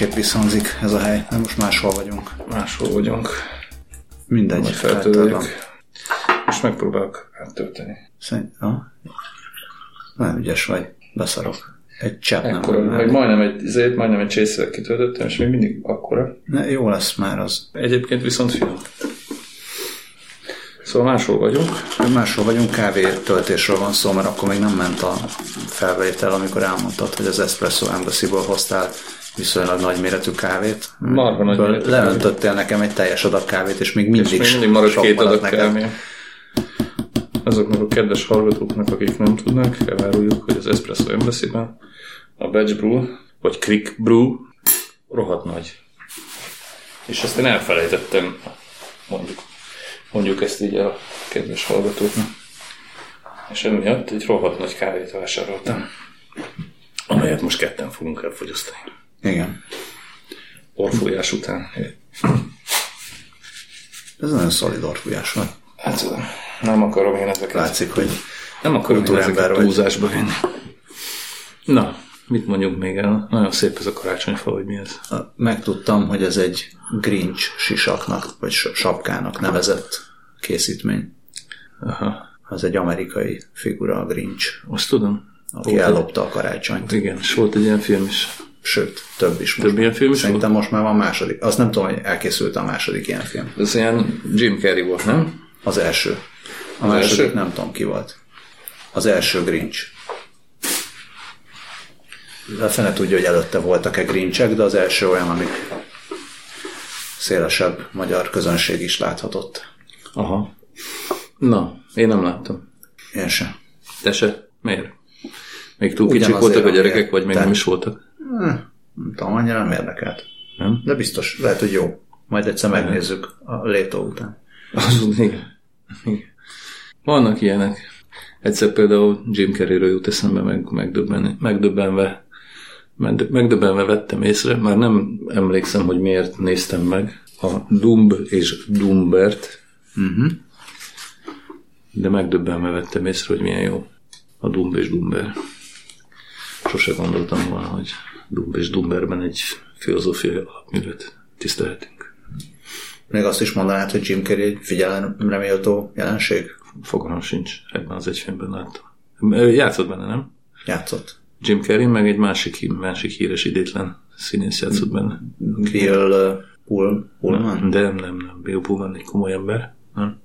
másképp visszhangzik ez a hely, mert most máshol vagyunk. Máshol vagyunk. Mindegy. Majd feltörjük. Most megpróbálok áttölteni. Szerint, ha? Nem ügyes vagy, beszarok. Egy csepp. Ekkora, nem, vagy majdnem egy, ezért majdnem egy csészével kitöltöttem, és még mindig akkora. Ne, jó lesz már az. Egyébként viszont film. Szóval máshol vagyunk. Máshol vagyunk, kávé töltésről van szó, mert akkor még nem ment a felvétel, amikor elmondtad, hogy az Espresso Embassy-ból hoztál viszonylag nagy méretű kávét. Marha nagy méretű Leöntöttél nekem egy teljes adag kávét, és még mindig, És még mindig marad két adag kávé. Azoknak a kedves hallgatóknak, akik nem tudnak, eláruljuk, hogy az Espresso Embassy-ben a Batch Brew, vagy Quick Brew rohadt nagy. És ezt én elfelejtettem, mondjuk, mondjuk ezt így a kedves hallgatóknak. És emiatt egy rohadt nagy kávét vásároltam, amelyet most ketten fogunk elfogyasztani. Igen. Orfújás után. Ez nagyon szolid orfújás van. Hát nem akarom én ezeket. Látszik, hogy Nem akarom én ezeket vagy. túlzásba vinni. Na, mit mondjuk még el? Nagyon szép ez a karácsonyfa, hogy mi ez. megtudtam, hogy ez egy Grinch sisaknak, vagy sapkának nevezett készítmény. Aha, Az egy amerikai figura, a Grinch, azt tudom. aki Volt ellopta a karácsonyt. Igen, és volt egy ilyen film is. Sőt, több is most. Több ilyen film is Szerintem most már van második. Azt nem tudom, hogy elkészült a második ilyen film. Ez ilyen Jim Carrey volt, nem? Az első. A második első? nem tudom ki volt. Az első Grinch. A fene tudja, hogy előtte voltak-e Grinchek, de az első olyan, amik szélesebb magyar közönség is láthatott. Aha. Na, én nem láttam. Én sem. Te se? Miért? Még túl kicsik Ugyanazért, voltak a gyerekek, vagy még nem is voltak? Nem tudom, annyira nem érdekelt. Nem? De biztos, lehet, hogy jó. Majd egyszer megnézzük a létó után. Az, igen. igen. Vannak ilyenek. Egyszer például Jim Carreyről jut eszembe, meg, megdöbben, megdöbbenve, megdö- megdöbbenve vettem észre, már nem emlékszem, hogy miért néztem meg a Dumb és Dumbert, Uh-huh. de megdöbbenve vettem észre, hogy milyen jó a Dumb és Dumber. Sose gondoltam volna, hogy Dumb és Dumberben egy filozófiai alapművet tisztelhetünk. Még azt is mondanád, hogy Jim Carrey egy figyelemre méltó jelenség? Fogalmam sincs, ebben az egy filmben láttam. Ő Játszott benne, nem? Játszott. Jim Carrey, meg egy másik, másik híres idétlen színész játszott benne. Bill uh, Pull, Pullman? De nem, nem, nem. Bill Pullman egy komoly ember. Nem.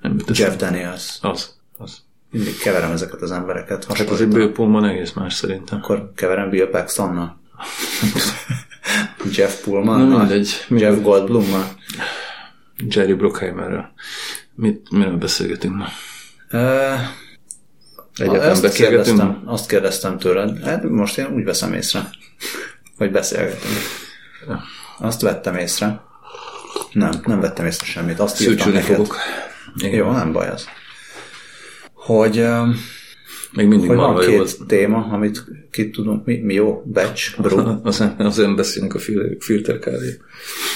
Nem. Jeff Daniels. Az, az. Mindig keverem ezeket az embereket. Hát az egy hasonlítom. Bill Pullman egész más szerintem. Akkor keverem Bill Paxtonnal. Jeff Na Pullman. mindegy. Jeff Goldblummal. Jerry Bruckheimerrel. Mit, miről beszélgetünk ma? Uh, azt, beszélgetünk? kérdeztem, azt kérdeztem tőled. Hát most én úgy veszem észre, hogy beszélgetünk. Azt vettem észre. Nem, nem vettem észre semmit. Azt írtam neked. fogok. Igen. Jó, nem baj az. Hogy, um, Még mindig hogy van két az. téma, amit ki tudunk, mi, mi jó, batch, brew. Az, az nem beszélünk a fil- filter kávé.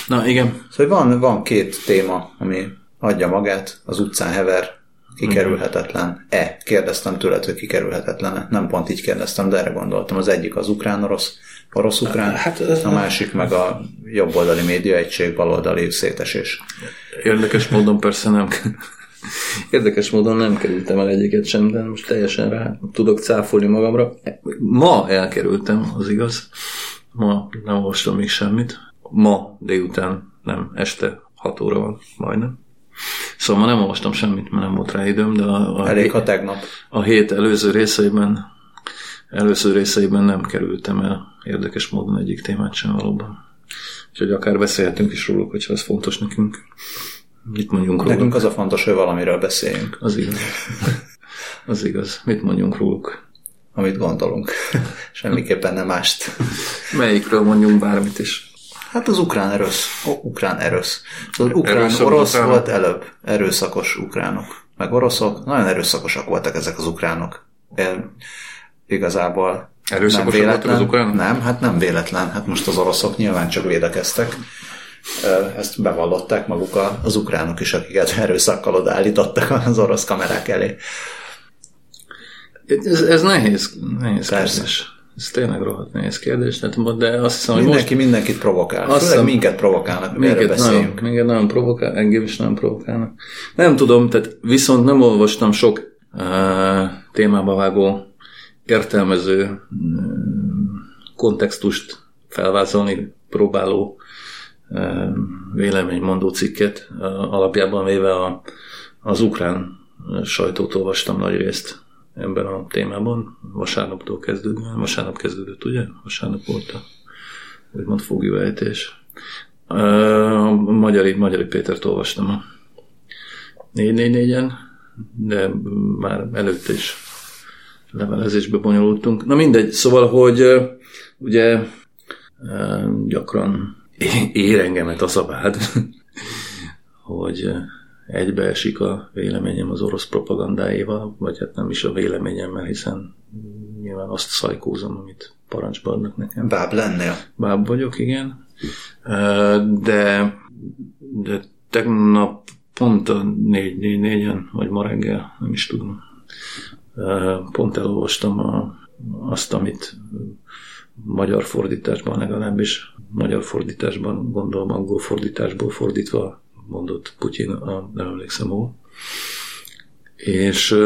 Na igen. Szóval van, van két téma, ami adja magát, az utcán hever, kikerülhetetlen-e. Kérdeztem tőled, hogy kikerülhetetlen-e. Nem pont így kérdeztem, de erre gondoltam. Az egyik az ukrán-orosz, orosz-ukrán, Hát, ez- a másik meg a jobboldali médiaegység, baloldali szétesés. Érdekes módon persze nem Érdekes módon nem kerültem el egyiket sem, de most teljesen rá tudok cáfolni magamra. Ma elkerültem, az igaz. Ma nem olvastam még semmit. Ma délután, nem, este 6 óra van, majdnem. Szóval ma nem olvastam semmit, mert nem volt rá időm, de a, a, Elég, ha tegnap. a hét előző részeiben előző részeiben nem kerültem el érdekes módon egyik témát sem valóban. Úgyhogy akár beszélhetünk is róluk, hogyha ez fontos nekünk. Mit mondjunk róluk? Nekünk az a fontos, hogy valamiről beszéljünk, Az igaz. Az igaz. Mit mondjunk róluk? amit gondolunk. Semmiképpen nem mást. Melyikről mondjunk bármit is? Hát az ukrán erősz. O, ukrán erősz. Az ukrán Erőszak orosz ukránok. volt előbb. Erőszakos ukránok. Meg oroszok. Nagyon erőszakosak voltak ezek az ukránok. Én igazából Erőszakosak voltak az ukránok? Nem, hát nem véletlen. Hát most az oroszok nyilván csak védekeztek. Ezt bevallották maguk az ukránok is, akiket erőszakkal odaállítottak az orosz kamerák elé. Ez, ez nehéz, nehéz Persze. kérdés. Ez tényleg rohadt nehéz kérdés, de azt hiszem, hogy Mindenki most... mindenkit provokál. Azt Főleg hiszem- minket provokálnak, Minket nagyon, minket nagyon provokál, engem is nagyon provokálnak. Nem tudom, tehát viszont nem olvastam sok uh, témába vágó, értelmező uh, kontextust felvázolni próbáló véleménymondó cikket. Alapjában véve a, az ukrán sajtót olvastam nagy részt ebben a témában. Vasárnaptól kezdődően. Vasárnap kezdődött, ugye? Vasárnap volt a úgymond fogjúejtés. A Magyari, Magyari Pétert olvastam a 444-en, de már előtte is levelezésbe bonyolultunk. Na mindegy, szóval, hogy ugye gyakran ér engemet a vád, hogy egybeesik a véleményem az orosz propagandáival, vagy hát nem is a véleményemmel, hiszen nyilván azt szajkózom, amit parancsba adnak nekem. Báb lennél. Báb vagyok, igen. De, de tegnap pont a 4-4-en, vagy ma reggel, nem is tudom. Pont elolvastam a, azt, amit magyar fordításban legalábbis, magyar fordításban, gondolom angol fordításból fordítva mondott Putyin, a, nem emlékszem hol. És,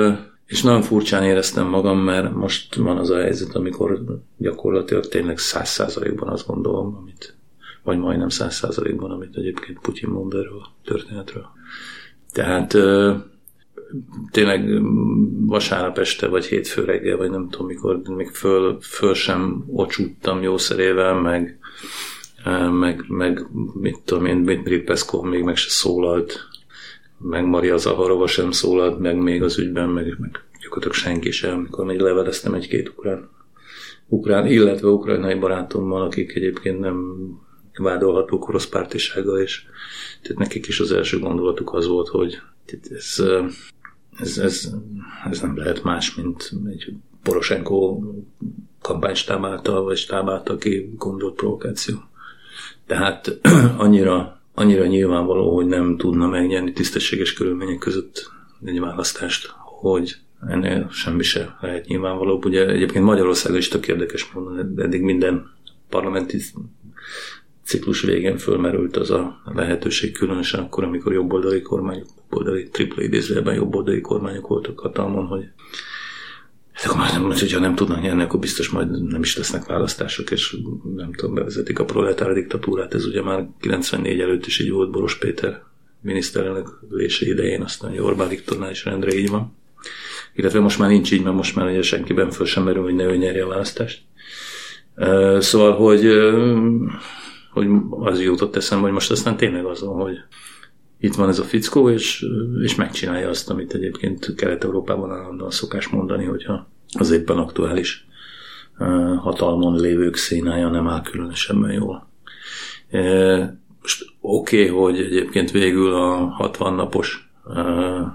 és nagyon furcsán éreztem magam, mert most van az a helyzet, amikor gyakorlatilag tényleg száz százalékban azt gondolom, amit, vagy majdnem száz százalékban, amit egyébként Putyin mond erről a történetről. Tehát tényleg mm, vasárnap este, vagy hétfő reggel, vagy nem tudom mikor, még föl, föl sem ocsúttam jószerével, meg, ö, meg, meg mit tudom én, Dmitri Peszkov még meg se szólalt, meg Maria Zaharova sem szólalt, meg még az ügyben, meg, meg gyakorlatilag senki sem, amikor még leveleztem egy-két ukrán, ukrán, illetve ukrajnai barátommal, akik egyébként nem vádolhatók orosz pártisággal, és tehát nekik is az első gondolatuk az volt, hogy ez, ez, ez, ez nem lehet más, mint egy Poroshenko kampánystáb által, vagy stáb által ki gondolt provokáció. Tehát annyira, annyira nyilvánvaló, hogy nem tudna megnyerni tisztességes körülmények között egy választást, hogy ennél semmi se lehet nyilvánvalóbb. Ugye egyébként Magyarországon is tök érdekes módon, eddig minden parlamenti ciklus végén fölmerült az a lehetőség, különösen akkor, amikor jobboldali kormányok, jobboldali, tripla idézőjelben jobboldali kormányok voltak hatalmon, hogy hát akkor már nem, hogyha nem tudnak nyerni, akkor biztos majd nem is lesznek választások, és nem tudom, bevezetik a proletár diktatúrát. Ez ugye már 94 előtt is így volt Boros Péter miniszterelnök lése idején, aztán ugye Orbán Viktornál is rendre így van. Illetve most már nincs így, mert most már ugye senkiben föl sem merül, hogy ne ő nyerje a választást. Szóval, hogy, hogy az jutott eszembe, hogy most aztán tényleg az van, hogy itt van ez a fickó, és, és megcsinálja azt, amit egyébként Kelet-Európában állandóan szokás mondani, hogyha az éppen aktuális ö, hatalmon lévők színája nem áll különösebben jól. Ö, Most oké, okay, hogy egyébként végül a 60 napos ö,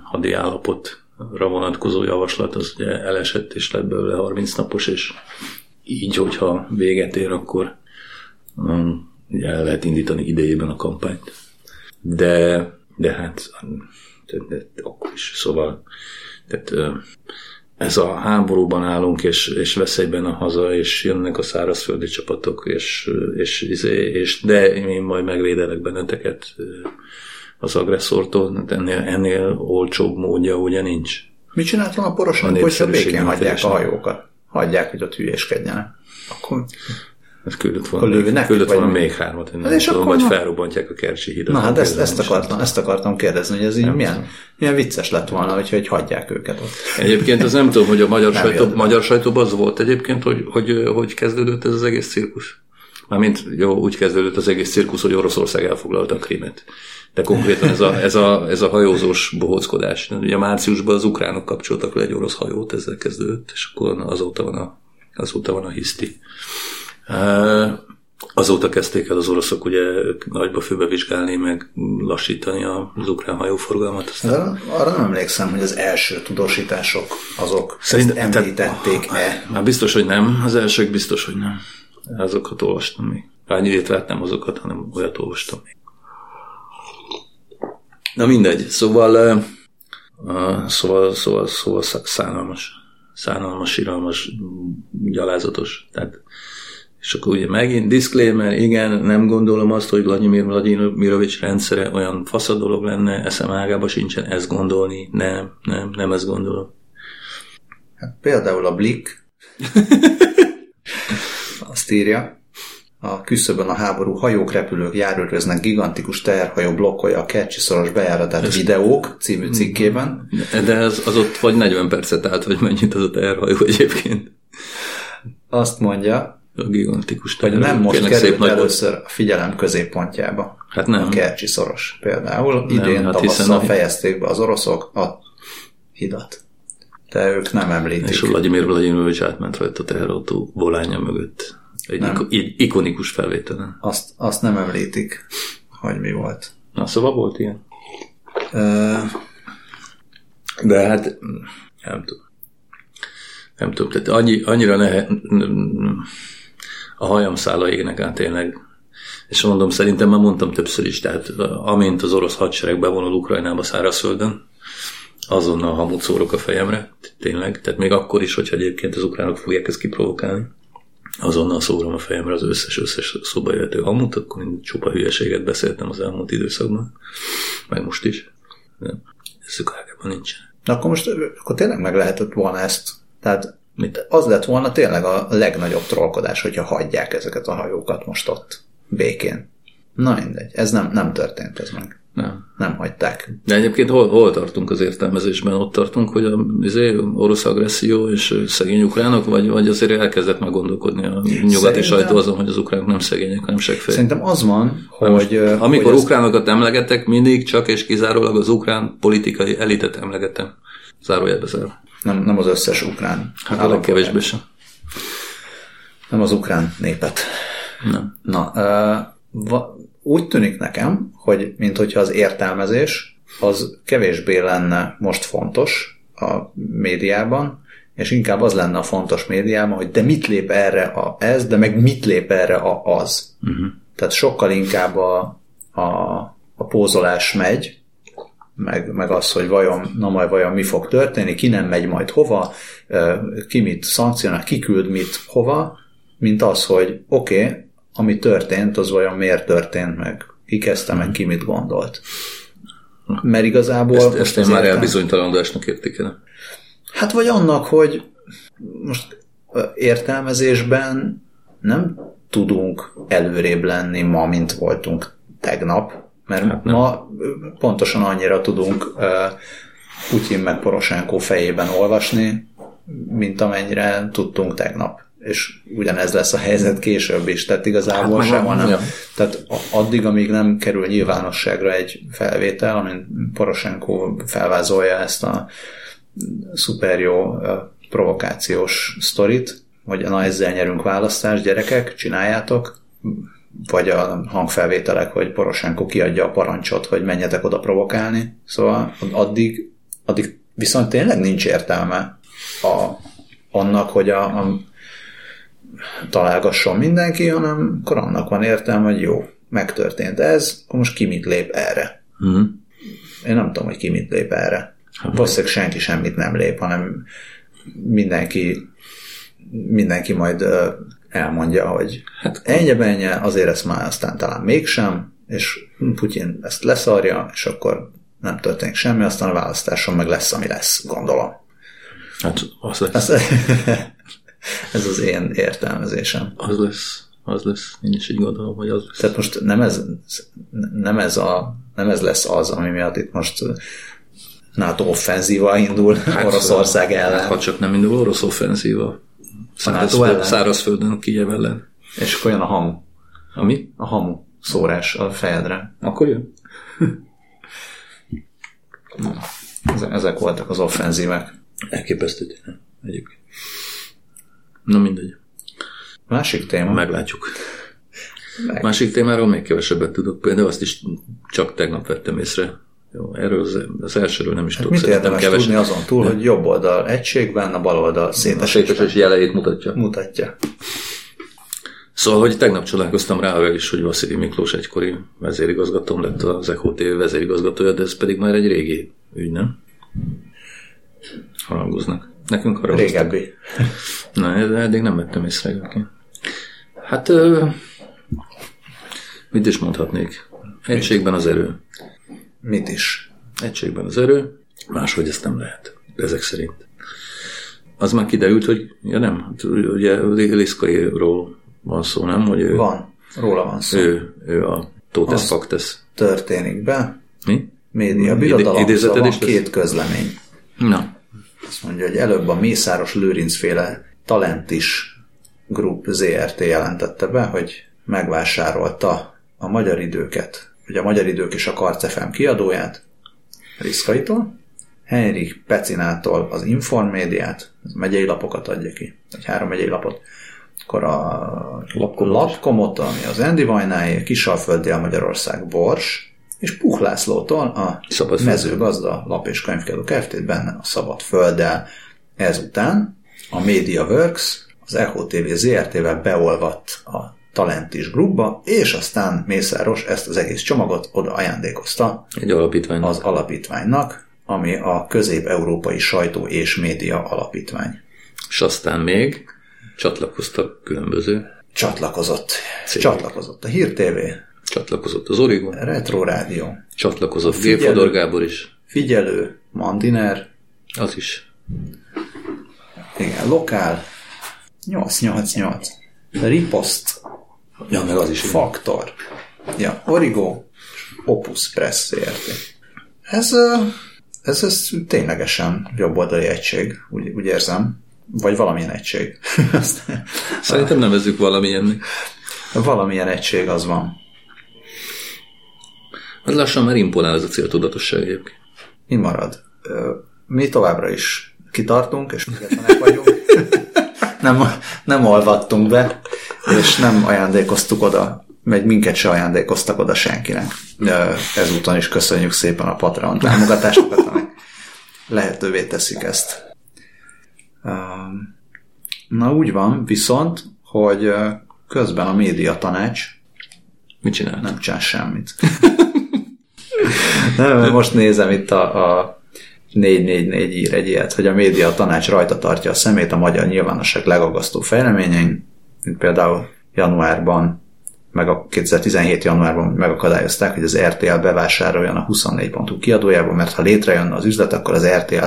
hadi állapotra vonatkozó javaslat az ugye elesett, és lett belőle 30 napos, és így, hogyha véget ér, akkor um, ugye el lehet indítani idejében a kampányt. De, de hát de, de, de akkor is. Szóval tehát, ez a háborúban állunk, és, és veszélyben a haza, és jönnek a szárazföldi csapatok, és, és, és, de én majd megvédelek benneteket az agresszortól, ennél, ennél olcsóbb módja ugye nincs. Mit csinált volna A hogyha népszerűség békén hagyják a hajókat? Hagyják, hogy ott hülyéskedjenek. Akkor Ez küldött volna, lőnek, még, küldött volna még hármat, én Hát nem és tudom, akkor vagy na- felrobbantják a Kercsi hidat. Na hát ezt, ezt, akartam, ezt akartam kérdezni, hogy ez így Nem milyen, tudom. milyen vicces lett volna, hogyha hogy hagyják őket ott. Egyébként az nem tudom, hogy a magyar, Nem sajtó, jött magyar sajtóban az volt egyébként, hogy, hogy, hogy kezdődött ez az egész cirkusz. Mármint jó, úgy kezdődött az egész cirkusz, hogy Oroszország elfoglalta a Krímet. De konkrétan ez a, ez a, ez a hajózós bohóckodás. Ugye márciusban az ukránok kapcsoltak le egy orosz hajót, ezzel kezdődött, és akkor azóta van a, azóta van a hiszti. Azóta kezdték el az oroszok ugye nagyba főbe vizsgálni, meg lassítani az ukrán hajóforgalmat. Aztán De arra nem emlékszem, hogy az első tudósítások azok Szerintem- ezt említették-e. Már biztos, hogy nem. Az elsők biztos, hogy nem. Azokat olvastam még. Annyi hát nem azokat, hanem olyat olvastam még. Na mindegy. Szóval, uh, szóval, szóval, szóval szá- szánalmas. szánalmas, síralmas, gyalázatos. Tehát, és akkor ugye megint disclaimer, igen, nem gondolom azt, hogy Vladimir Vladimirovics rendszere olyan fasz dolog lenne, eszem ágába sincsen ezt gondolni, nem, nem, nem ezt gondolom. Hát például a Blick azt írja, a küszöbön a háború hajók, repülők járőröznek, gigantikus teherhajó blokkolja a Kercsi szoros bejáratát Ez videók című cikkében. De ez, az ott vagy 40 percet állt, vagy mennyit az a teherhajó egyébként. Azt mondja, a gigantikus hogy nem most került szép először a figyelem középpontjába. Hát nem. A Kercsi szoros például. Nem, Idén hát tavasszal a... fejezték be az oroszok a hidat. De ők nem említik. És Vladimir Vladimirovics átment rajta a teherautó volánya mögött. Egy nem. ikonikus felvételen. Azt, azt nem említik, hogy mi volt. Na, szóval volt ilyen. Uh, De hát nem tudom. Nem tudom, tehát annyi, annyira nehe, a hajam szála égnek át tényleg. És mondom, szerintem már mondtam többször is, tehát amint az orosz hadsereg bevonul Ukrajnába szárazföldön, azonnal hamut szórok a fejemre, tényleg, tehát még akkor is, hogyha egyébként az ukránok fogják ezt kiprovokálni azonnal szórom a fejemre az összes-összes szóba jöhető hamut, akkor én csupa hülyeséget beszéltem az elmúlt időszakban, meg most is. De szükágában nincsen. Na akkor most akkor tényleg meg lehetett volna ezt, tehát Mit? az lett volna tényleg a legnagyobb trollkodás, hogyha hagyják ezeket a hajókat most ott békén. Na mindegy, ez nem, nem történt ez meg. Nem. Nem hagyták. De egyébként hol, hol tartunk az értelmezésben? Ott tartunk, hogy a azért, orosz agresszió és szegény ukránok, vagy, vagy azért elkezdett meg gondolkodni a nyugati Szerintem... sajtó azon, hogy az ukránok nem szegények, hanem segfej. Szerintem az van, hogy... Most, amikor hogy ukránokat emlegetek, mindig csak és kizárólag az ukrán politikai elitet emlegetem. Zárójelbe zár. Nem, nem az összes ukrán. Hát a legkevésbé sem. Nem az ukrán népet. Nem. Na, uh, va, úgy tűnik nekem, hogy mint hogyha az értelmezés az kevésbé lenne most fontos a médiában, és inkább az lenne a fontos médiában, hogy de mit lép erre a ez, de meg mit lép erre a az. Uh-huh. Tehát sokkal inkább a, a, a pózolás megy, meg, meg az, hogy vajon, na majd vajon mi fog történni, ki nem megy majd hova, ki mit szankcionál, ki küld mit hova, mint az, hogy oké, okay, ami történt, az vajon miért történt meg, ki kezdte meg, ki mit gondolt. Mert igazából... Ezt, ezt én már elbizonytalanodásnak értékelem. Hát vagy annak, hogy most értelmezésben nem tudunk előrébb lenni ma, mint voltunk tegnap, mert hát ma pontosan annyira tudunk Putyin meg Poroshenko fejében olvasni, mint amennyire tudtunk tegnap és ugyanez lesz a helyzet később is, tehát igazából hát, sehol nem. Ja. Tehát addig, amíg nem kerül nyilvánosságra egy felvétel, amin Poroshenko felvázolja ezt a szuper jó provokációs sztorit, hogy na ezzel nyerünk választást, gyerekek, csináljátok, vagy a hangfelvételek, hogy Poroshenko kiadja a parancsot, hogy menjetek oda provokálni. Szóval addig, addig viszont tényleg nincs értelme a, annak, hogy a, a találgasson mindenki, hanem akkor annak van értelme, hogy jó, megtörtént ez, akkor most ki mit lép erre. Uh-huh. Én nem tudom, hogy ki mit lép erre. Hát, Valószínűleg senki semmit nem lép, hanem mindenki mindenki majd elmondja, hogy hát, ennyi benye, azért ezt már aztán talán mégsem, és Putyin ezt leszarja, és akkor nem történik semmi, aztán a választáson meg lesz, ami lesz, gondolom. Hát az lesz. Ez, ez az én értelmezésem. Az lesz. Az lesz. Én is így gondolom, hogy az lesz. Tehát most nem ez, nem ez, a, nem ez lesz az, ami miatt itt most NATO offenzíva indul hát, Oroszország ellen. Hát, ha csak nem indul orosz offenzíva. Szárazföld, szárazföldön Kijev ellen. És akkor jön a hamu. Ami? A hamu szórás a fejedre. Akkor jön. Ezek voltak az offenzívek. Elképesztő egyébként. Na mindegy. Másik téma. Meglátjuk. Meg. Másik témáról még kevesebbet tudok, például azt is csak tegnap vettem észre. Jó, erről az, az elsőről nem is hát tudok. Mit érdemes keves... tudni azon túl, hogy jobb oldal egységben, a bal oldal szétesésben. A jeleit mutatja. Mutatja. Szóval, hogy tegnap csodálkoztam rá arra is, hogy Vasili Miklós egykori vezérigazgatóm lett az ECHO TV vezérigazgatója, de ez pedig már egy régi ügy, nem? Harangoznak. Nekünk arra Régebbi. Na, de eddig nem vettem észre egyébként. Hát, mit is mondhatnék? Egységben az erő. Mit is? Egységben az erő, máshogy ezt nem lehet, ezek szerint. Az már kiderült, hogy, ja nem, hát ugye Liszkairól van szó, nem? Hogy ő, Van. Róla van szó. ő, ő a Tótesz Az- Faktes. Történik be. Mi? Média Ide- birodalom, idézeted szóval két közlemény. Na, Azt mondja, hogy előbb a Mészáros Lőrinc féle Talentis Group ZRT jelentette be, hogy megvásárolta a magyar időket, vagy a magyar idők és a Karc FM kiadóját, Riszkaitól, Henrik Pecinától az Informédiát, ez megyei lapokat adja ki, vagy három megyei lapot, akkor a Lapkomot. Lapkomot, ami az Andy Vajnáé, Kisalföldi a Magyarország Bors, és Puch Lászlótól a Szabad mezőgazda lap és könyvkiadó Kft. benne a Szabad Földdel. Ezután a MediaWorks az Echo TV ZRT-vel beolvadt a Talentis Groupba, és aztán Mészáros ezt az egész csomagot oda ajándékozta egy alapítvány. az alapítványnak, ami a Közép-Európai Sajtó és Média Alapítvány. És aztán még csatlakoztak különböző, Csatlakozott. Szép. Csatlakozott a Hír TV, csatlakozott az Origo, Retro Rádió, csatlakozott Figyelő. Gélfodor Gábor is, Figyelő, Mandiner, az is. igen, Lokál, 888, Ripost, Ja, meg az is. Faktor, ja, Origo, Opus Press ZRT. Ez, ez, ez ténylegesen jobboldali egység, úgy, úgy érzem, vagy valamilyen egység. Szerintem nevezzük valamilyennek. valamilyen egység az van. Az lassan már imponál ez a céltudatosság egyébként. Mi marad? Mi továbbra is kitartunk, és függetlenek vagyunk. nem, nem olvattunk be, és nem ajándékoztuk oda, meg minket se ajándékoztak oda senkinek. Ezúton is köszönjük szépen a Patreon támogatásokat, amik lehetővé teszik ezt. Na úgy van, viszont, hogy közben a média tanács Mit csinál? nem csinál semmit. nem, most nézem itt a, a 444 ír egy ilyet, hogy a média tanács rajta tartja a szemét a magyar nyilvánosság legagasztó fejleményein, mint például januárban, meg a 2017 januárban megakadályozták, hogy az RTL bevásároljon a 24.hu kiadójába, mert ha létrejönne az üzlet, akkor az RTL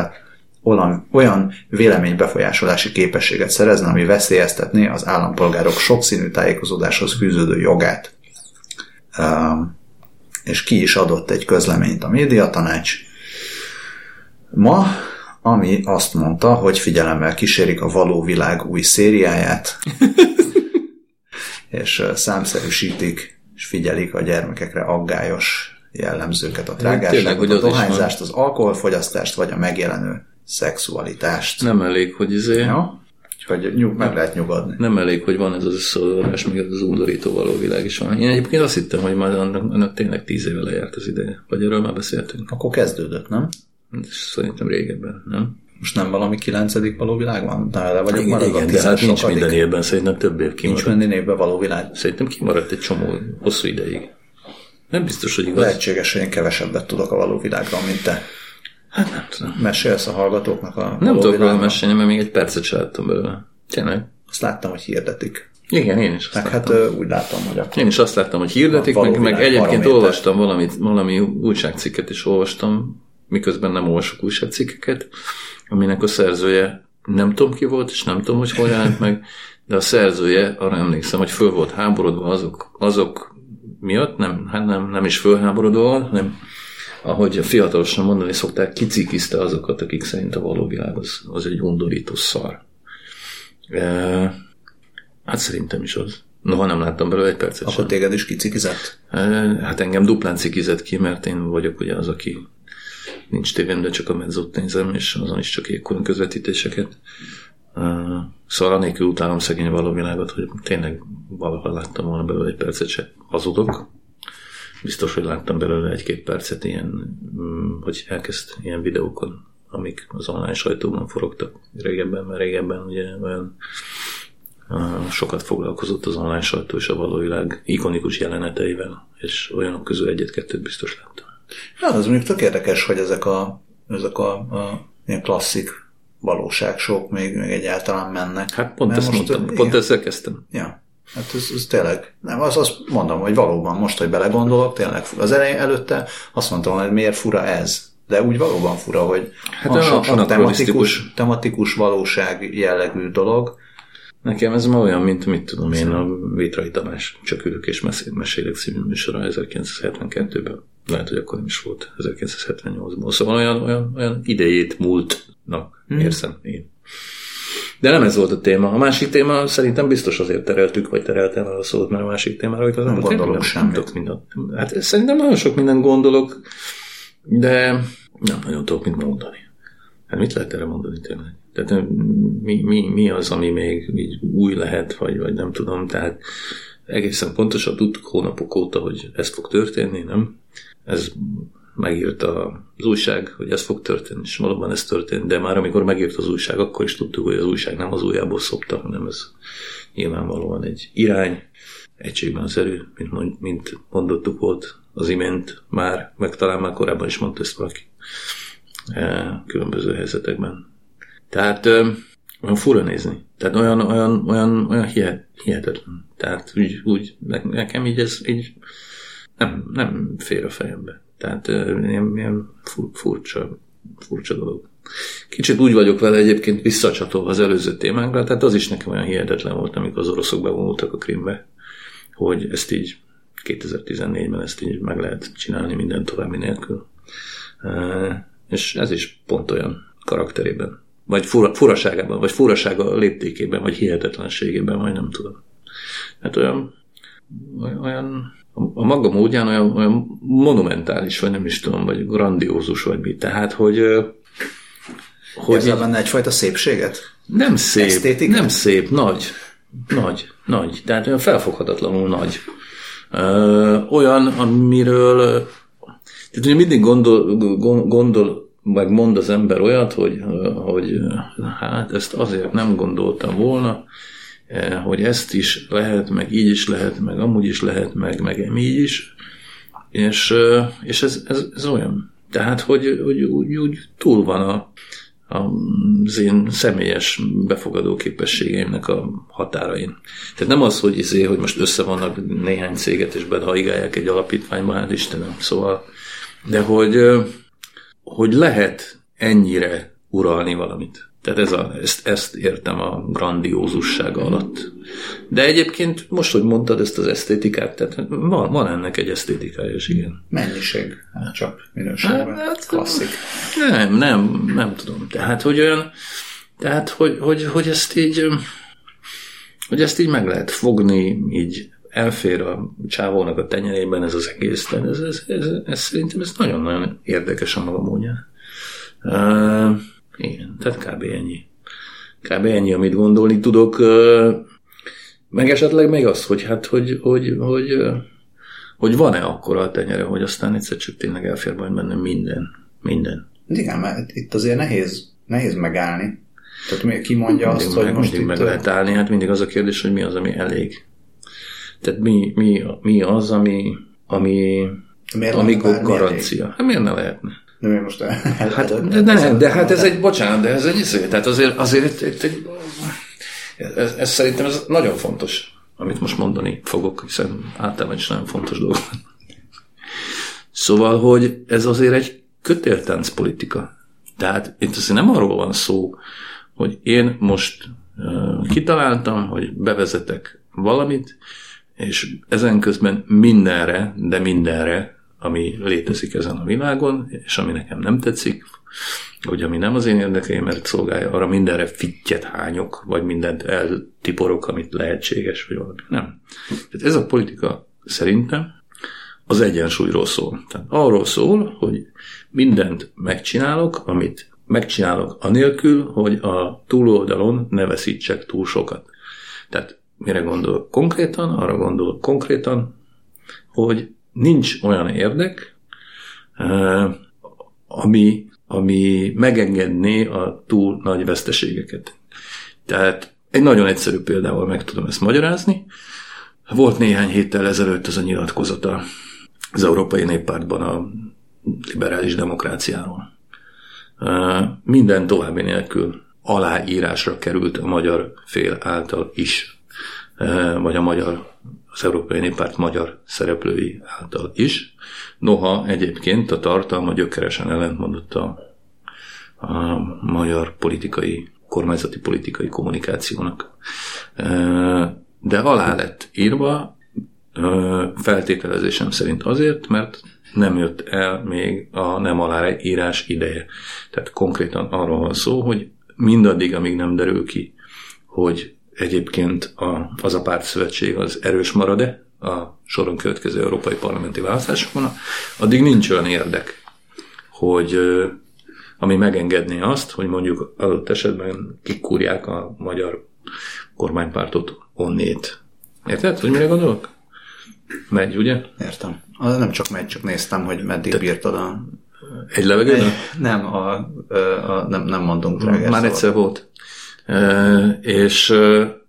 olyan, olyan véleménybefolyásolási képességet szerezne, ami veszélyeztetné az állampolgárok sokszínű tájékozódáshoz fűződő jogát. Um, és ki is adott egy közleményt a médiatanács ma, ami azt mondta, hogy figyelemmel kísérik a való világ új szériáját, és számszerűsítik, és figyelik a gyermekekre aggályos jellemzőket, a hogy a dohányzást, az alkoholfogyasztást, vagy a megjelenő szexualitást. Nem elég, hogy izé, Ja? Úgyhogy nyug, meg lehet nyugodni. nem elég, hogy van ez az összeolvadás, még az undorító való világ is van. Én egyébként azt hittem, hogy majd annak, annak tényleg tíz éve lejárt az ideje. Vagy erről már beszéltünk. Akkor kezdődött, nem? Szerintem régebben, nem? Most nem valami kilencedik való világ van? De le vagyok Igen, maradva. igen de hát nincs sokadik. minden évben, szerintem több év Nincs kimaradt. minden évben való világ. Szerintem kimaradt egy csomó hosszú ideig. Nem biztos, hogy igaz. Lehetséges, hogy én kevesebbet tudok a való világról, mint te. Hát nem tudom. Mesélsz a hallgatóknak a Nem tudok róla mesélni, mert még egy percet se láttam belőle. Tényleg? Azt láttam, hogy hirdetik. Igen, én is azt Meg láttam. hát úgy látom, hogy akkor Én is azt láttam, hogy hirdetik, meg, meg egyébként olvastam valamit, valami újságcikket is olvastam, miközben nem olvasok újságcikkeket, aminek a szerzője nem tudom ki volt, és nem tudom, hogy hol jelent meg, de a szerzője, arra emlékszem, hogy föl volt háborodva azok, azok miatt, nem, hát nem, nem is fölháborodva, hanem ahogy a fiatalosan mondani szokták, kicikizte azokat, akik szerint a való világ az, az egy undorító szar. E, hát szerintem is az. Noha nem láttam belőle egy percet sem. akkor téged is kicikizett. Hát engem duplán cikizett ki, mert én vagyok ugye az, aki nincs tévém, de csak a mezzót nézem, és azon is csak ékkor közvetítéseket. Szóval anélkül utálom szegény való világot, hogy tényleg valahol láttam volna belőle egy percet se. Hazudok. Biztos, hogy láttam belőle egy-két percet ilyen, mm, hogy elkezd ilyen videókon, amik az online sajtóban forogtak régebben, mert régebben ugye olyan sokat foglalkozott az online sajtó és a való világ ikonikus jeleneteivel, és olyanok közül egyet-kettőt biztos láttam. Hát az mondjuk tök érdekes, hogy ezek a, ezek a, a ilyen klasszik valóságsók még, még egyáltalán mennek. Hát pont Mert ezt most, mondtam, igen. pont ezzel kezdtem. Ja, hát ez, ez tényleg, nem, az, azt mondom, hogy valóban most, hogy belegondolok, tényleg. Az elején előtte azt mondtam, hogy miért fura ez, de úgy valóban fura, hogy Hát olyan sok, sok tematikus, tematikus valóság jellegű dolog, Nekem ez ma olyan, mint mit tudom én, a Vétrai Tamás Csak ülök és mesél- mesélek című műsora 1972-ben. Lehet, hogy akkor nem is volt 1978-ban. Szóval olyan, olyan, olyan idejét múltnak hmm. érzem én. De nem ez volt a téma. A másik téma szerintem biztos azért tereltük, vagy tereltem el a szót, mert a másik témára hogy Nem gondolok nem, semmit. tudok mindent. Hát szerintem nagyon sok mindent gondolok, de nem nagyon tudok mit mondani. Hát mit lehet erre mondani tényleg? Tehát mi, mi, mi az, ami még így új lehet, vagy, vagy nem tudom, tehát egészen pontosan tudtuk hónapok óta, hogy ez fog történni, nem? Ez megírta az újság, hogy ez fog történni, és valóban ez történt, de már amikor megírt az újság, akkor is tudtuk, hogy az újság nem az ujjából szopta, hanem ez nyilvánvalóan egy irány, egységben az erő, mint, mint mondottuk volt az imént már, meg talán már korábban is mondta ezt valaki eh, különböző helyzetekben. Tehát olyan fura nézni. Tehát olyan, olyan, olyan, olyan hihet, hihetetlen. Tehát úgy, úgy, ne- nekem így ez így nem, nem fér a fejembe. Tehát ilyen, ilyen fur, furcsa, furcsa dolog. Kicsit úgy vagyok vele egyébként visszacsatolva az előző témánkra, tehát az is nekem olyan hihetetlen volt, amikor az oroszok bevonultak a Krimbe, hogy ezt így 2014-ben ezt így meg lehet csinálni minden további nélkül. És ez is pont olyan karakterében, vagy fura, furaságában, vagy furasága léptékében, vagy hihetetlenségében, vagy nem tudom. Hát olyan, olyan a maga módján olyan, olyan monumentális, vagy nem is tudom, vagy grandiózus, vagy mi. Tehát, hogy, hogy Érzel benne egyfajta szépséget? nem szép, Esztétika? nem szép, nagy, nagy, nagy, tehát olyan felfoghatatlanul nagy. Ö, olyan, amiről, tehát ugye mindig gondol, gon- gondol, meg mond az ember olyat, hogy, hogy hát ezt azért nem gondoltam volna, hogy ezt is lehet, meg így is lehet, meg amúgy is lehet, meg, meg így is, és, ö, és ez, ez, ez olyan. Tehát, hogy, hogy úgy, úgy túl van a, az én személyes befogadó képességeimnek a határain. Tehát nem az, hogy, izé, hogy most összevannak néhány céget, és bedaigálják egy alapítványba, hát Istenem, szóval, de hogy, ö, hogy lehet ennyire uralni valamit. Tehát ez a, ezt, ezt értem a grandiózusság alatt. De egyébként most, hogy mondtad ezt az esztétikát, tehát van, van ennek egy esztétikája is, igen. Mennyiség, hát csak minőségben. Hát, Klasszik. Nem, nem, nem tudom. Tehát, hogy olyan, tehát, hogy, hogy, hogy ezt így, hogy ezt így meg lehet fogni, így elfér a csávónak a tenyerében ez az egész. Tehát ez, ez, ez, ez, szerintem ez nagyon-nagyon érdekes a maga módján. Uh, igen, tehát kb. ennyi. Kb. ennyi, amit gondolni tudok. Meg esetleg még az, hogy hát, hogy, hogy, hogy, hogy van-e akkora a tenyere, hogy aztán egyszer csak tényleg elfér majd benne minden. Minden. Igen, mert itt azért nehéz, nehéz megállni. Tehát ki mondja azt, mindig, hogy meg, most mindig itt... meg lehet állni, hát mindig az a kérdés, hogy mi az, ami elég. Tehát mi, mi, mi az, ami, ami, Miért ami garancia. Hát miért ne lehetne? De mi most el, Hát, de, de, de hát ez egy, bocsánat, de ez egy izé, tehát azért, azért egy, egy, ez, ez, szerintem ez nagyon fontos, amit most mondani fogok, hiszen általában is nagyon fontos dolog. Szóval, hogy ez azért egy kötéltánc politika. Tehát itt azért nem arról van szó, hogy én most uh, kitaláltam, hogy bevezetek valamit, és ezen közben mindenre, de mindenre, ami létezik ezen a világon, és ami nekem nem tetszik, hogy ami nem az én érdekeimet szolgálja, arra mindenre fittyet hányok, vagy mindent eltiporok, amit lehetséges, vagy valami. Nem. Tehát ez a politika szerintem az egyensúlyról szól. Tehát arról szól, hogy mindent megcsinálok, amit megcsinálok anélkül, hogy a túloldalon ne veszítsek túl sokat. Tehát mire gondolok konkrétan? Arra gondolok konkrétan, hogy nincs olyan érdek, ami, ami megengedné a túl nagy veszteségeket. Tehát egy nagyon egyszerű példával meg tudom ezt magyarázni. Volt néhány héttel ezelőtt az a nyilatkozata az Európai Néppártban a liberális demokráciáról. Minden további nélkül aláírásra került a magyar fél által is, vagy a magyar, az Európai Néppárt magyar szereplői által is. Noha egyébként a tartalma gyökeresen ellentmondott a, a magyar politikai, kormányzati politikai kommunikációnak. De alá lett írva, feltételezésem szerint azért, mert nem jött el még a nem aláírás ideje. Tehát konkrétan arról van szó, hogy mindaddig, amíg nem derül ki, hogy egyébként a, az a pártszövetség az erős marad-e a soron következő európai parlamenti választásokon, addig nincs olyan érdek, hogy ami megengedné azt, hogy mondjuk adott esetben kikúrják a magyar kormánypártot onnét. Érted, hogy mire gondolok? Megy, ugye? Értem. Nem csak megy, csak néztem, hogy meddig Te bírtad a... Egy levegőn? Nem, a, a, nem, nem mondunk drágás. Már egyszer volt. És,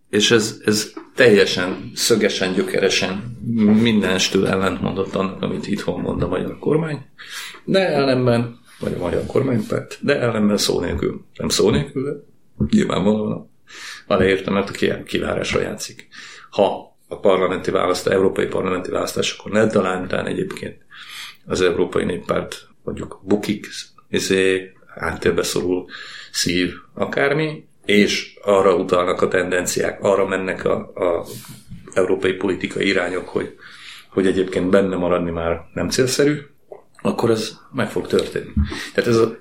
és ez, ez teljesen, szögesen, gyökeresen mindenestől ellentmondott annak, amit itthon mond a magyar kormány, de ellenben, vagy a magyar kormánypárt, de ellenben szó nélkül. Nem szó nélkül, de nyilvánvalóan aláértem, mert a kivárásra játszik. Ha a parlamenti választás, európai parlamenti választásokon ne talán egyébként az Európai Néppárt mondjuk bukik, izé, háttérbe szorul szív, akármi, és arra utalnak a tendenciák, arra mennek a, a európai politikai irányok, hogy, hogy egyébként benne maradni már nem célszerű, akkor ez meg fog történni. Tehát ez a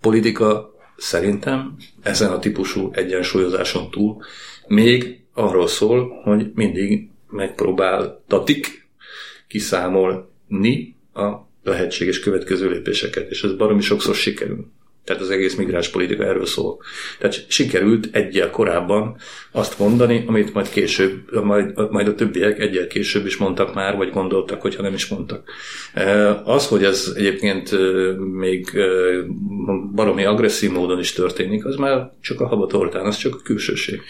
politika szerintem ezen a típusú egyensúlyozáson túl még arról szól, hogy mindig megpróbáltatik kiszámolni a lehetséges következő lépéseket, és ez baromi sokszor sikerül. Tehát az egész migránspolitika erről szól. Tehát sikerült egyel korábban azt mondani, amit majd később, majd, majd a többiek egyel később is mondtak már, vagy gondoltak, hogyha nem is mondtak. E, az, hogy ez egyébként e, még e, baromi agresszív módon is történik, az már csak a habatortán, az csak a külsőség.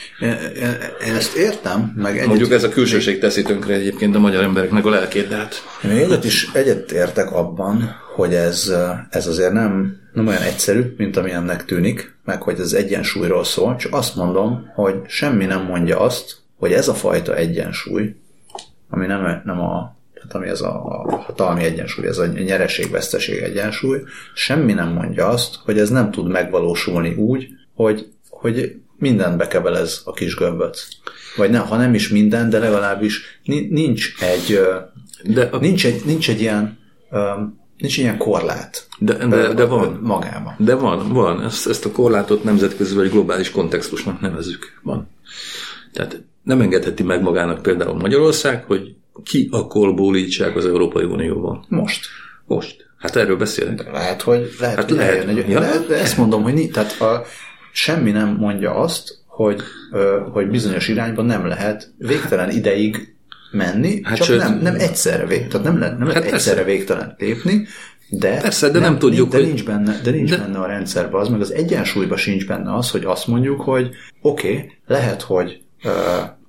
Én ezt értem, meg egyet... Mondjuk ez a külsőség teszi tönkre egyébként a magyar embereknek a lelkét, de hát... Én egyet is egyet értek abban, hogy ez, ez azért nem, nem olyan egyszerű, mint amilyennek tűnik, meg hogy ez egyensúlyról szól, csak azt mondom, hogy semmi nem mondja azt, hogy ez a fajta egyensúly, ami nem, nem a tehát ami ez a, a hatalmi egyensúly, ez a nyereségveszteség egyensúly, semmi nem mondja azt, hogy ez nem tud megvalósulni úgy, hogy, hogy mindent bekebelez a kis gömböt. Vagy nem, ha nem is minden, de legalábbis nincs egy, de a... nincs egy, nincs egy ilyen Nincs ilyen korlát. De, de, de van. Magában. De van, van. Ezt, ezt a korlátot nemzetközi vagy globális kontextusnak nevezzük. Van. Tehát nem engedheti meg magának például Magyarország, hogy ki a kolbólítsák az Európai Unióban. Most. Most. Hát erről beszélünk. De lehet, hogy lehet, hát hogy lehet. Egy, ja? de, de ezt mondom, hogy tehát a, semmi nem mondja azt, hogy, hogy bizonyos irányban nem lehet végtelen ideig menni, hát csak sőt, nem, nem egyszerre vég, tehát nem lehet, nem hát lehet egyszerre végtelen lépni, de, persze, de nem, nem tudjuk, de hogy... nincs benne, de nincs de... benne a rendszerben az, meg az egyensúlyban sincs benne az, hogy azt mondjuk, hogy oké, okay, lehet, hogy uh,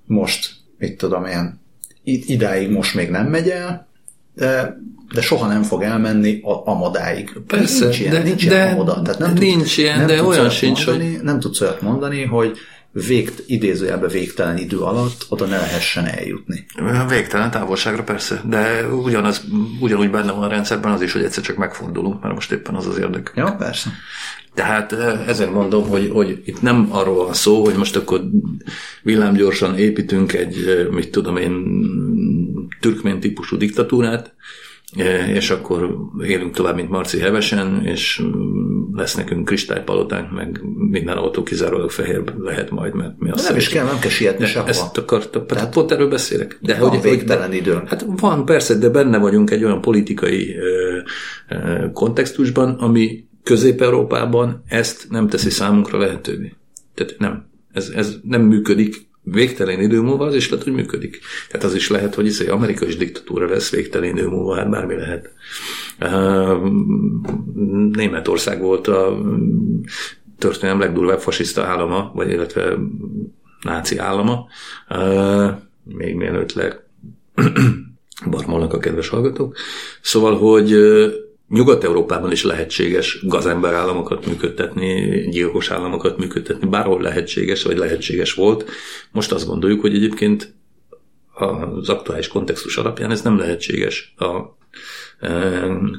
most, mit tudom én, idáig most még nem megy el, de, de soha nem fog elmenni a, a modáig. Persze, nincs ilyen, de, nincs de, ilyen moda. Tehát nem nincs tudsz, ilyen, nem de olyan sincs, mondani, hogy... Nem tudsz olyat mondani, hogy végt, idézőjelbe végtelen idő alatt oda ne lehessen eljutni. Végtelen távolságra persze, de ugyanaz, ugyanúgy benne van a rendszerben az is, hogy egyszer csak megfordulunk, mert most éppen az az érdek. Ja, persze. Tehát eh, ezen mondom, hogy, hogy itt nem arról van szó, hogy most akkor villámgyorsan építünk egy, eh, mit tudom én, türkmén típusú diktatúrát, és akkor élünk tovább, mint Marci Hevesen, és lesz nekünk kristálypalotánk, meg minden autó kizárólag fehér lehet majd, mert mi azt Nem is kell, nem kell sietni sehova. Ezt akartam, tehát pont erről beszélek. De van hogy, végtelen időn. Hát van, persze, de benne vagyunk egy olyan politikai ö, ö, kontextusban, ami Közép-Európában ezt nem teszi számunkra lehetővé. Tehát nem. Ez, ez nem működik végtelen idő múlva az is lehet, hogy működik. Tehát az is lehet, hogy ez egy amerikai diktatúra lesz végtelen idő múlva, hát bármi lehet. Németország volt a történelem legdurvább fasiszta állama, vagy illetve náci állama, még mielőtt le barmolnak a kedves hallgatók. Szóval, hogy Nyugat-Európában is lehetséges gazember államokat működtetni, gyilkos államokat működtetni, bárhol lehetséges, vagy lehetséges volt. Most azt gondoljuk, hogy egyébként az aktuális kontextus alapján ez nem lehetséges a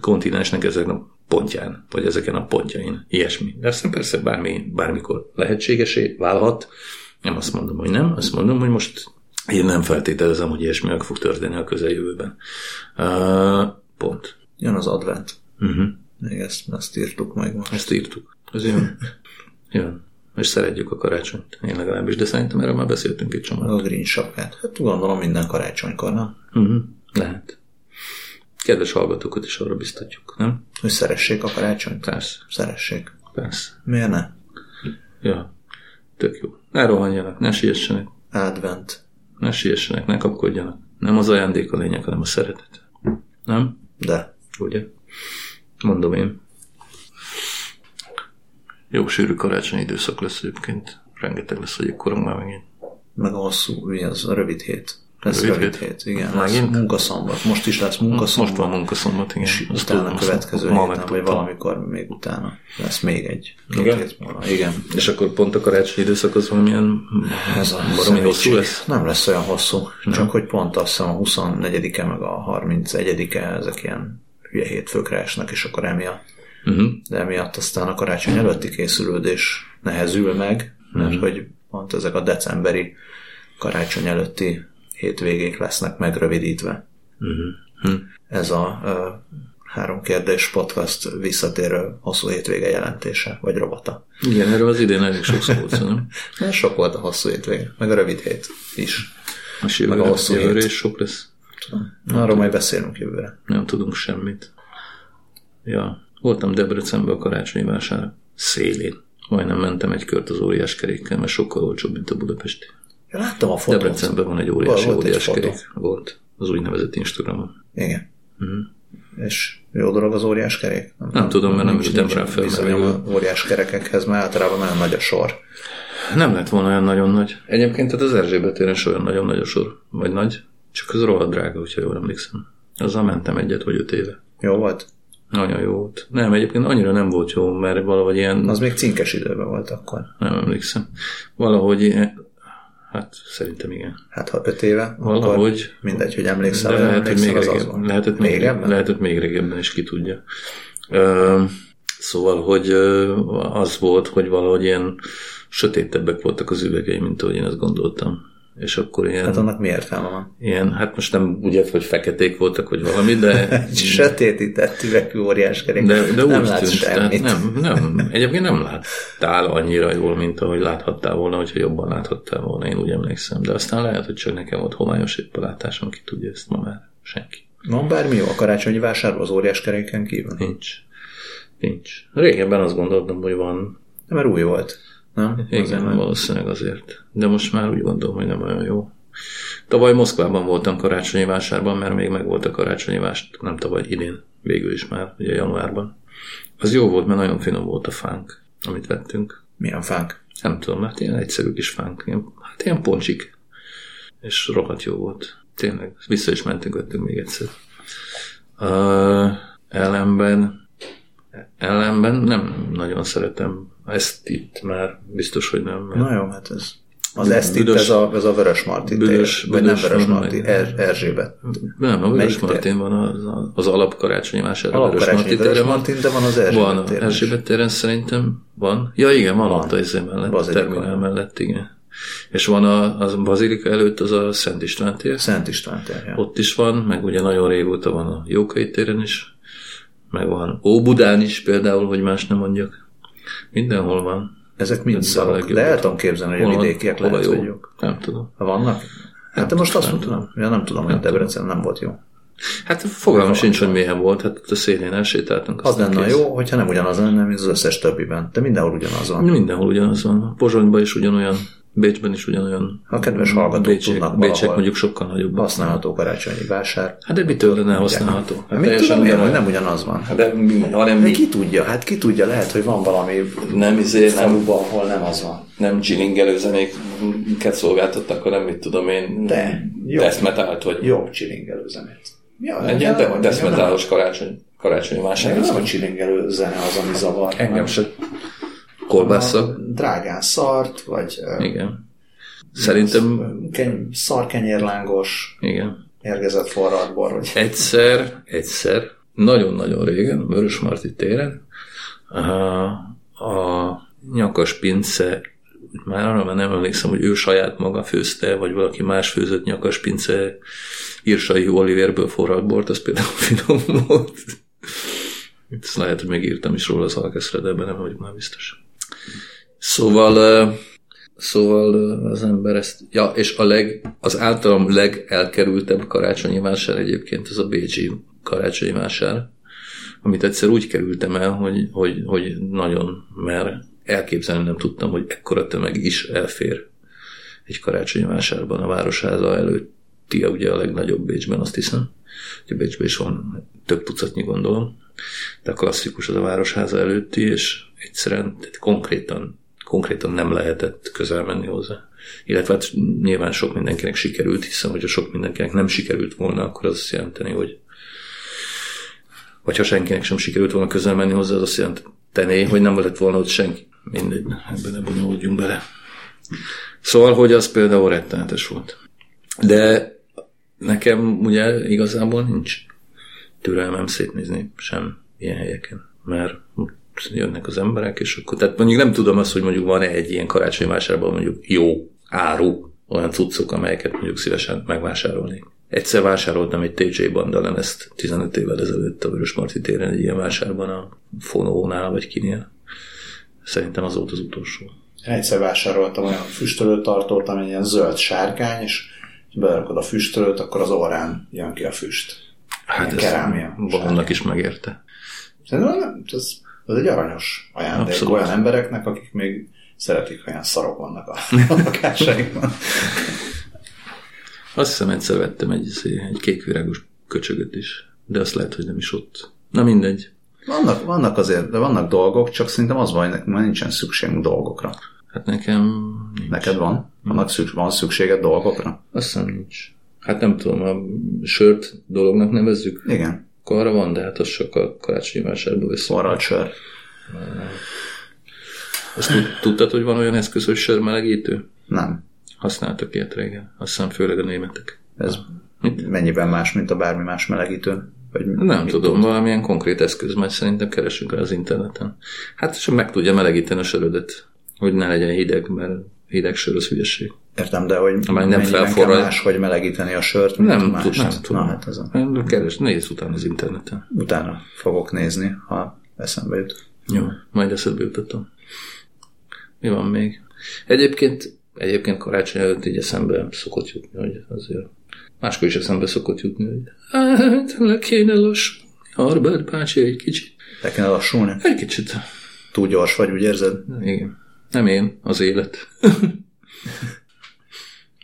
kontinensnek ezeken a pontján, vagy ezeken a pontjain, ilyesmi. De aztán persze bármi, bármikor lehetségesé válhat. Nem azt mondom, hogy nem, azt mondom, hogy most én nem feltételezem, hogy ilyesmi meg fog történni a közeljövőben. Uh, pont. Jön az advent. Uh-huh. Még ezt, ezt írtuk meg most. Ezt írtuk. Ez jön. jön. És szeretjük a karácsonyt. Én legalábbis, de szerintem erről már beszéltünk egy csomót. A green sapkát. Hát gondolom minden karácsonykor, nem? Uh-huh. Lehet. Kedves hallgatókat is arra biztatjuk, nem? Hogy szeressék a karácsonyt. Persze. Szeressék. Persze. Miért ne? Ja. Tök jó. Ne rohanjanak, ne siessenek. Advent. Ne siessenek, ne kapkodjanak. Nem az ajándék a lényeg, hanem a szeretet. Nem? De. Ugye? Mondom én. Jó sűrű karácsonyi időszak lesz egyébként. Rengeteg lesz egyik már megint. Meg a hosszú, mi az, a rövid hét. Lesz Rövid rövid, hét. hét. igen. Megint? Lesz munkaszombat. Most is lesz munkaszombat. Most van munkaszombat, igen. És Azt utána a tudom, következő ma héten, vagy valamikor még utána lesz még egy. Igen? hét múlva. Igen. És akkor pont a karácsonyi időszak az valamilyen Ez a baromi hosszú lesz? Nem lesz olyan hosszú, csak hogy pont azt hiszem a 24-e meg a 31-e ezek ilyen hülye hétfőkre esnek, és akkor emiatt. Uh-huh. De emiatt aztán a karácsony előtti készülődés nehezül meg, mert Mhm. hogy pont ezek a decemberi karácsony előtti hétvégék lesznek megrövidítve. Uh-huh. Ez a ö, három kérdés podcast visszatérő hosszú hétvége jelentése, vagy robata. Igen, erről az idén elég sok szó volt. De sok volt a hosszú hétvége, meg a rövid hét is. Most Meg a jövőre, hosszú jövőre hét. is sok lesz. Arról majd beszélünk jövőre. Nem tudunk semmit. Ja, voltam Debrecenben a karácsonyi vásár szélén. Majdnem mentem egy kört az óriás kerékkel, mert sokkal olcsóbb, mint a budapesti. Ja, láttam a fotót. Debrecenben van egy óriási Volt egy óriás fotó. kerék. Volt. Az úgynevezett Instagramon. Igen. Mhm. És jó dolog az óriás kerék? Nem tudom, mert nem ültem nincs rá fel, Bizonyom az óriás kerekekhez, mert általában nagyon nagy a sor. Nem lett volna olyan nagyon nagy. Egyébként tehát az Erzsébet téren is olyan nagyon nagy a sor. Vagy nagy. Csak az rohadt drága, hogyha jól emlékszem. Azzal mentem egyet vagy öt éve. Jó volt? Nagyon jó volt. Nem, egyébként annyira nem volt jó, mert valahogy ilyen... Az még cinkes időben volt akkor. Nem emlékszem. Valahogy. Hát szerintem igen. Hát ha öt éve, Valahogy. akkor mindegy, hogy emlékszel, De lehet, hogy még régebben. Lehetett még, Régebben? lehetett még régebben is, ki tudja. Ö, szóval, hogy az volt, hogy valahogy ilyen sötétebbek voltak az üvegei, mint ahogy én azt gondoltam. És akkor ilyen, Hát annak mi értelme van? ilyen hát most nem úgy, hogy feketék voltak, vagy valami, de sötétített üvegű óriás kerék. De, de nem úgy tűnt, semmit. nem, nem, egyébként nem láttál annyira jól, mint ahogy láthattál volna, hogyha jobban láthattál volna, én úgy emlékszem. De aztán lehet, hogy csak nekem volt homályos épp a látásom, ki tudja ezt ma már. Senki. Van bármi jó a karácsonyi vásárban az óriás keréken kívül? Nincs. Nincs. Régebben azt gondoltam, hogy van. De mert új volt. Nem? Azért Igen, már- valószínűleg azért. De most már úgy gondolom, hogy nem olyan jó. Tavaly Moszkvában voltam karácsonyi vásárban, mert még meg volt a karácsonyi vásár, nem tavaly, idén, végül is már, ugye januárban. Az jó volt, mert nagyon finom volt a fánk, amit vettünk. Milyen fánk? Nem tudom, hát ilyen egyszerű kis fánk, ilyen, hát ilyen poncsik. És rohadt jó volt. Tényleg, vissza is mentünk, vettünk még egyszer. Uh, ellenben, ellenben nem nagyon szeretem ezt itt már, biztos, hogy nem. Mert Na jó, hát ez... Az ezt itt, ez a, ez a Vörös Marti Büdös- tér, vagy nem Vörös Marti, er, Erzsébet. Nem, a Vörös? Martin van az, az alap karácsonyi vásár. a Vörös Alapkarácsonyi Martin Vörös téren. Martin, de van az Erzsébet Van, téren. Erzsébet téren szerintem van. Ja igen, van, Van. ott a izé mellett, Bazilika. terminál mellett, igen. És van a, az Bazilika előtt az a Szent István tér. Szent István tér, ja. Ott is van, meg ugye nagyon régóta van a Jókai téren is, meg van Óbudán is például, hogy más nem mondjak. Mindenhol van. Ezek mind szarok. De el tudom képzelni, hogy a Hol vidékiek lehet, jó? hogy jók. Nem tudom. Ha vannak? Hát de most azt mondtam, ja, nem tudom, hogy Debrecen nem volt jó. Hát fogalmam sincs, hogy milyen volt, hát a szélén elsétáltunk. Az lenne kész. jó, hogyha nem ugyanaz lenne, mint az összes többiben. De mindenhol ugyanaz van. Mindenhol ugyanaz van. Pozsonyban is ugyanolyan, Bécsben is ugyanolyan. A kedves hallgatók Bécsiek, tudnak valahol mondjuk sokkal nagyobb. használható karácsonyi vásár. Hát de mitől lenne használható? Hát mit tudom én, hogy nem ugyanaz van. Hát de, mi- hanem mi? ki tudja, hát ki tudja, lehet, hogy van valami Nem, izé, nem, ahol nem az van. nem csilingelő zenéket szolgáltattak, hanem mit tudom én, De, death metalt, vagy Jobb csilingelő zenét. Ja, egy ilyen death metalos karácsony karácsonyi vásár. Ez a csilingelő zene az, ami zavar. Engem se kolbásza. Drágán szart, vagy ö, Igen. Szerintem, keny- szarkenyérlángos, igen. érgezett forradbor, vagy Egyszer, egyszer, nagyon-nagyon régen, Vörösmarty téren, a, a nyakas pince, már arra már nem emlékszem, hogy ő saját maga főzte, vagy valaki más főzött nyakas pince írsai olivérből forralt bort, az például finom volt. Ezt lehet, hogy megírtam is róla az alkeszre, de ebben nem vagyok már biztos. Szóval, szóval az ember ezt, ja, és a leg, az általam legelkerültebb karácsonyi vásár egyébként az a Bécsi karácsonyi vásár, amit egyszer úgy kerültem el, hogy, hogy, hogy nagyon, mert elképzelni nem tudtam, hogy ekkora tömeg is elfér egy karácsonyi vásárban a Városháza előtti, ugye a legnagyobb Bécsben, azt hiszem. Ugye Bécsben is van több tucatnyi gondolom, de a klasszikus az a Városháza előtti, és egyszerűen tehát konkrétan, konkrétan nem lehetett közel menni hozzá. Illetve hát nyilván sok mindenkinek sikerült, hiszen hogyha sok mindenkinek nem sikerült volna, akkor az azt jelenteni, hogy vagy ha senkinek sem sikerült volna közel menni hozzá, az azt jelenteni, hogy nem lett volna ott senki. Mindegy, ebben ne bonyolódjunk bele. Szóval, hogy az például rettenetes volt. De nekem ugye igazából nincs türelmem szétnézni sem ilyen helyeken, mert jönnek az emberek, és akkor, tehát mondjuk nem tudom azt, hogy mondjuk van-e egy ilyen karácsonyi vásárban mondjuk jó áru, olyan cuccok, amelyeket mondjuk szívesen megvásárolnék. Egyszer vásároltam egy TJ Bandalen ezt 15 évvel ezelőtt a Vörösmarty téren egy ilyen vásárban a Fonónál vagy kinél. Szerintem az volt az utolsó. Egyszer vásároltam olyan füstölőtartót, ami ilyen zöld sárkány, és berakod a füstölőt, akkor az orrán jön ki a füst. Hát Ilyen ez kerámia. Bolondnak is megérte. Szerintem ez, ez egy aranyos ajándék Abszolút. olyan embereknek, akik még szeretik, ha olyan szarok vannak a lakásaikban. Azt hiszem egyszer vettem egy, egy kékvirágos köcsögöt is, de azt lehet, hogy nem is ott. Na mindegy. Vannak, vannak azért, de vannak dolgok, csak szerintem az van, hogy nekünk már nincsen szükségünk dolgokra. Hát nekem nincs. Neked van? Vannak szükség, van szükséged dolgokra? Azt hiszem nincs. Hát nem tudom, a sört dolognak nevezzük, Igen. Akkor arra van, de hát az a karácsonyi vásárba vesz. Forralt sör. Azt tud- tudtad, hogy van olyan eszköz, hogy sörmelegítő? Nem. Használtak ilyet régen. Azt hiszem főleg a németek. Ez Mit? mennyiben más, mint a bármi más melegítő? Vagy Nem tudom, tud? valamilyen konkrét eszköz, majd szerintem keresünk rá az interneten. Hát csak meg tudja melegíteni a sörödet, hogy ne legyen hideg, mert hideg sör az hülyeség. Értem, de hogy Amely nem felforrad. kell más, hogy melegíteni a sört, mint Nem, más. tud, nem tudom. Na, hát ez a, Keres, nézz utána az interneten. utána fogok nézni, ha eszembe jut. Jó, majd eszedbe jutatom. Mi van még? Egyébként, egyébként karácsony előtt így eszembe szokott jutni, hogy azért máskor is eszembe szokott jutni, hogy hát le kéne lassulni. Harbert bácsi egy kicsit. Le kéne lassulni? Egy kicsit. Túl gyors vagy, úgy érzed? Igen. Nem én, az élet.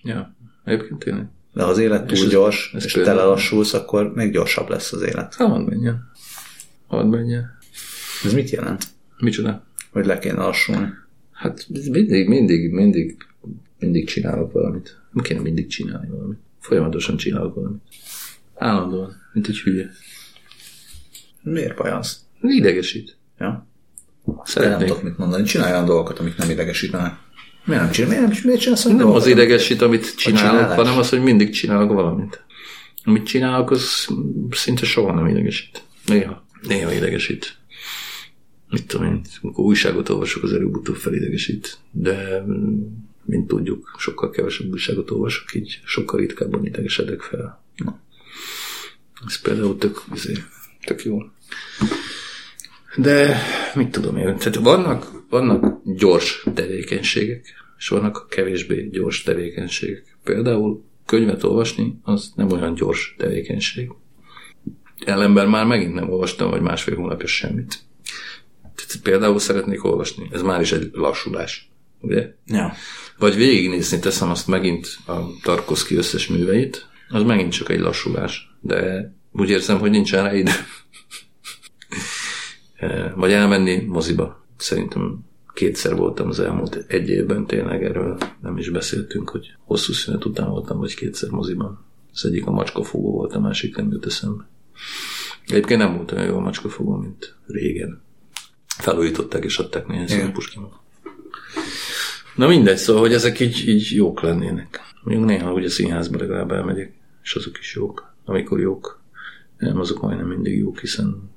ja, egyébként tényleg. De ha az élet túl ez- gyors, ez és például- te lelassulsz, akkor még gyorsabb lesz az élet. Hát, hadd menjen. Hadd menjen. Ez mit jelent? Micsoda? Hogy le kéne lassulni? Hát mindig, mindig, mindig, mindig csinálok valamit. Nem kéne mindig csinálni valamit. Folyamatosan csinálok valamit. Állandóan, mint egy hülye. Miért baj az? Idegesít. Ja? Én nem Szeretnék. tudok mit mondani. Csinálj olyan dolgokat, amik nem idegesítenek. Miért nem csinálsz? Miért, nem, miért csinálsz olyan Nem az idegesít, amit csinálok, hanem az, hogy mindig csinálok valamit. Amit csinálok, az szinte soha nem idegesít. Néha. Néha idegesít. Mit tudom én, amikor újságot olvasok, az előbb-utóbb felidegesít. De mint tudjuk, sokkal kevesebb újságot olvasok, így sokkal ritkábban idegesedek fel. Na. Ez például tök, izé, tök jó. De mit tudom én, tehát vannak, vannak gyors tevékenységek, és vannak kevésbé gyors tevékenységek. Például könyvet olvasni, az nem olyan gyors tevékenység. Ellenben már megint nem olvastam, vagy másfél hónapja semmit. Tehát például szeretnék olvasni, ez már is egy lassulás, ugye? Ja. Vagy végignézni, teszem azt megint a Tarkovsky összes műveit, az megint csak egy lassulás. De úgy érzem, hogy nincsen rá idő. Eh, Vagy elmenni moziba. Szerintem kétszer voltam az elmúlt egy évben, tényleg erről nem is beszéltünk, hogy hosszú szünet után voltam, vagy kétszer moziban. Az egyik a macskafogó volt, a másik nem jut eszembe. Egyébként nem volt olyan jó a macskafogó, mint régen. Felújították és adták néhány szó Puskimnak. Na mindegy, szóval, hogy ezek így, így jók lennének. Mondjuk néha ugye színházba legalább elmegyek, és azok is jók. Amikor jók, nem azok majdnem mindig jók, hiszen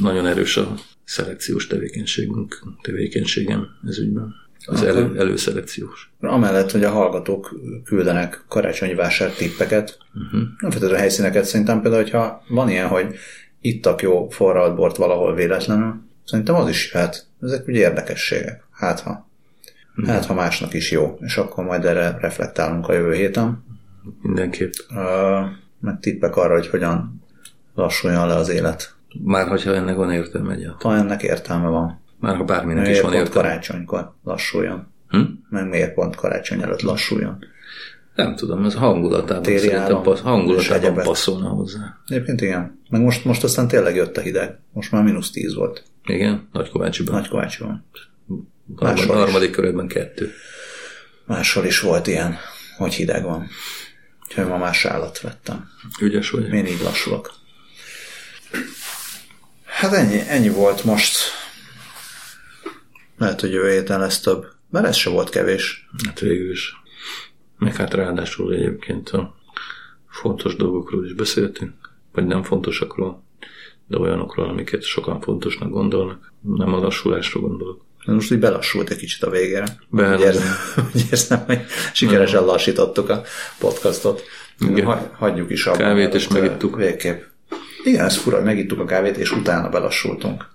nagyon erős a szelekciós tevékenységünk, tevékenységem ez ügyben. Az elő, előszelekciós. Amellett, hogy a hallgatók küldenek karácsonyi vásár tippeket, uh-huh. nem feltétlenül helyszíneket, szerintem például, hogyha van ilyen, hogy ittak jó forralt bort valahol véletlenül, szerintem az is jöhet. Ezek ugye érdekességek. Hát ha. Uh-huh. Hát ha másnak is jó, és akkor majd erre reflektálunk a jövő héten. Mindenképp. Uh, meg tippek arra, hogy hogyan lassuljon le az élet. Már hogyha ennek van értelme egyáltalán. Ha ennek értelme van. Már ha bárminek miért is van értelme. karácsonykor lassuljon? Hm? Meg miért pont karácsony előtt lassuljon? Nem tudom, ez hangulatában Téri szerintem passz, hangulatában passzolna hozzá. Egyébként igen. Meg most, most aztán tényleg jött a hideg. Most már mínusz 10 volt. Igen, Nagykovácsiban. Nagy... Nagykovácsiban. Máshol harmadik körökben kettő. Máshol is volt ilyen, hogy hideg van. Úgyhogy ma más állat vettem. Ügyes vagy. Én így lassulok. Hát ennyi, ennyi volt most. Lehet, hogy jövő héten lesz több. Mert ez se volt kevés. Hát végül is. Meg hát ráadásul egyébként a fontos dolgokról is beszéltünk, vagy nem fontosakról, de olyanokról, amiket sokan fontosnak gondolnak. Nem a lassulásról gondolok. De most úgy belassult egy kicsit a végére. Be- Úgy érzem, úgy érzem, hogy sikeresen lassítottuk a podcastot. Igen. Ha, hagyjuk is abban. Kávét is megittuk. Végképp. Igen, ez fura, megittuk a kávét, és utána belassultunk.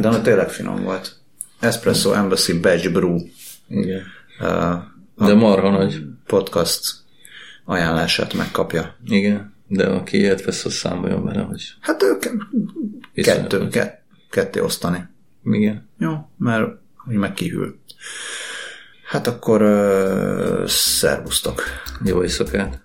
De annak tényleg finom volt. Espresso Embassy Badge Brew Igen. uh, De marha nagy. podcast ajánlását megkapja. Igen. De aki ilyet vesz, az számoljon vele, hogy Hát ők kettő, ke, ketté osztani. igen. Jó, mert úgy meg kihűl. Hát akkor uh, szervusztok. Jó éjszakát.